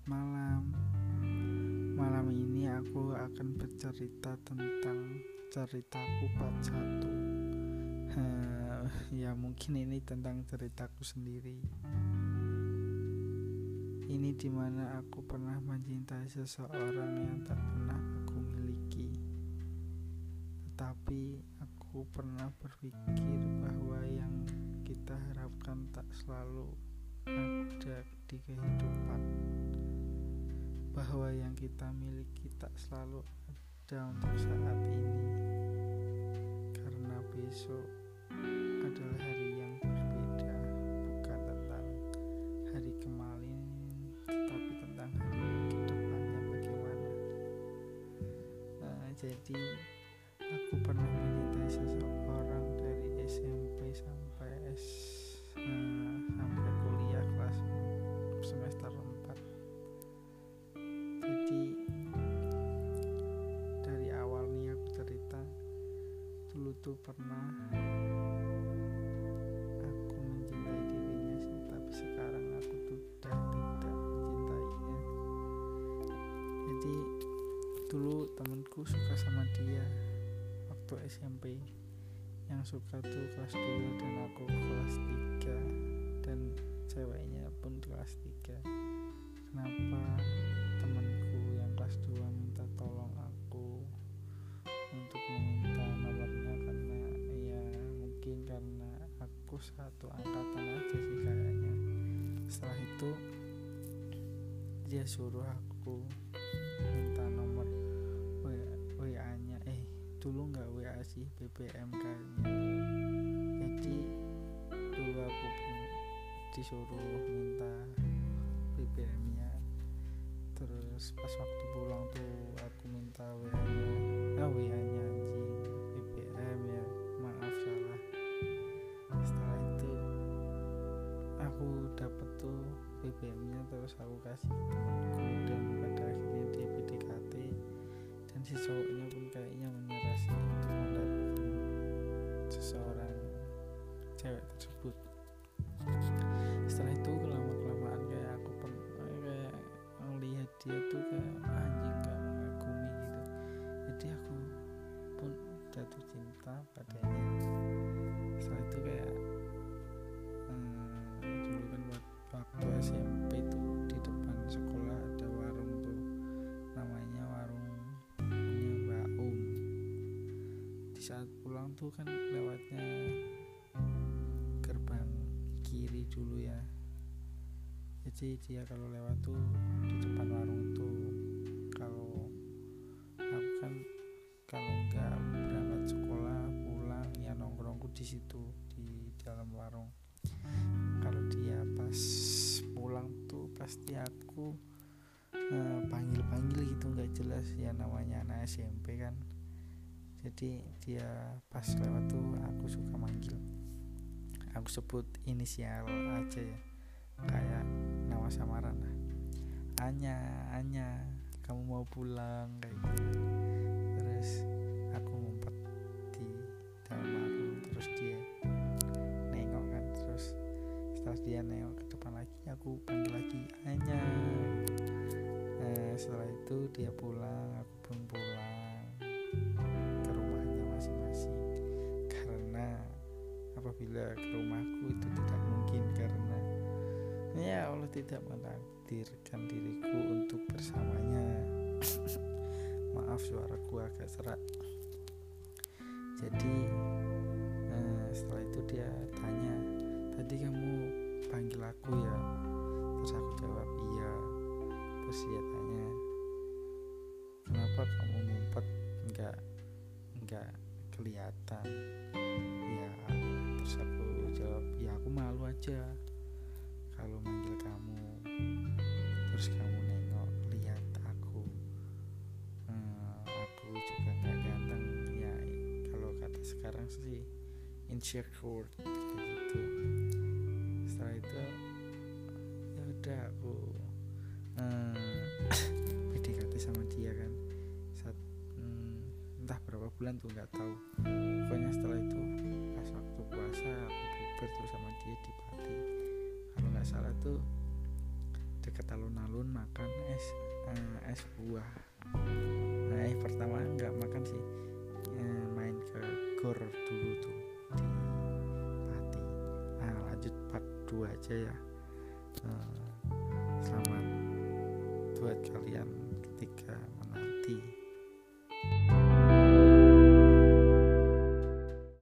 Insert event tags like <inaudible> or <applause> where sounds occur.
selamat malam. Malam ini aku akan bercerita tentang ceritaku part 1. Eh, ya mungkin ini tentang ceritaku sendiri. Ini di mana aku pernah mencintai seseorang yang tak pernah aku miliki. Tetapi aku pernah berpikir bahwa yang kita harapkan tak selalu ada di kehidupan bahwa yang kita miliki tak selalu ada untuk saat ini. Karena besok adalah hari yang berbeda bukan tentang hari kemarin tetapi tentang hari ke depannya bagaimana. Nah, jadi aku pernah tuh pernah aku mencintai dirinya sih tapi sekarang aku tuh udah tidak mencintainya. Jadi dulu temenku suka sama dia waktu SMP yang suka tuh kelas 2 dan aku kelas 3 dan ceweknya pun kelas 3 kenapa temanku yang kelas 2 minta tolong satu angkatan aja sih kayaknya setelah itu dia suruh aku minta nomor WA nya eh dulu nggak WA sih BBM kayaknya. Jadi dulu aku disuruh minta BBM nya terus pas waktu pulang tuh aku minta WA si cowoknya pun kayaknya untuk mendapatkan seseorang cewek tersebut. Setelah itu lama kelamaan kayak aku pen kayak melihat dia tuh kayak anjing gak mengagumi gitu. Jadi aku pun jatuh cinta padanya. Setelah itu kayak saat pulang tuh kan lewatnya gerbang kiri dulu ya. Jadi dia kalau lewat tuh di depan warung tuh. Kalau aku kan kalau nggak berangkat sekolah pulang ya nongkrongku di situ di dalam warung. Kalau dia pas pulang tuh pasti aku eh, panggil-panggil gitu nggak jelas. Ya namanya anak SMP kan jadi dia pas lewat tuh aku suka manggil. Aku sebut inisial aja ya. Kayak nama samaran lah. Anya Anya kamu mau pulang? Kayak gitu. Terus aku ngumpet di dalam warung terus dia nengok kan. Terus setelah dia nengok ke depan lagi aku panggil lagi Anya. Nah, setelah itu dia pulang aku pun pulang apabila ke rumahku itu tidak mungkin karena ya Allah tidak menakdirkan diriku untuk bersamanya. <laughs> Maaf suaraku agak serak. Jadi eh, setelah itu dia tanya tadi kamu panggil aku ya? Terus aku jawab iya. Terus dia tanya kenapa kamu ngumpet? Nggak nggak kelihatan malu aja. Kalau manggil kamu terus kamu nengok lihat aku Hmm, aku juga nggak ganteng. Ya kalau kata sekarang sih insecure gitu. Setelah itu ya udah aku <coughs> hmm, PDKT sama dia kan. Saat hmm, entah berapa bulan tuh nggak tahu deket alun-alun makan es eh, es buah. Nah eh pertama nggak makan sih. Eh, main ke gor dulu tuh di Pati. Nah lanjut part 2 aja ya. Eh, selamat buat kalian ketika menanti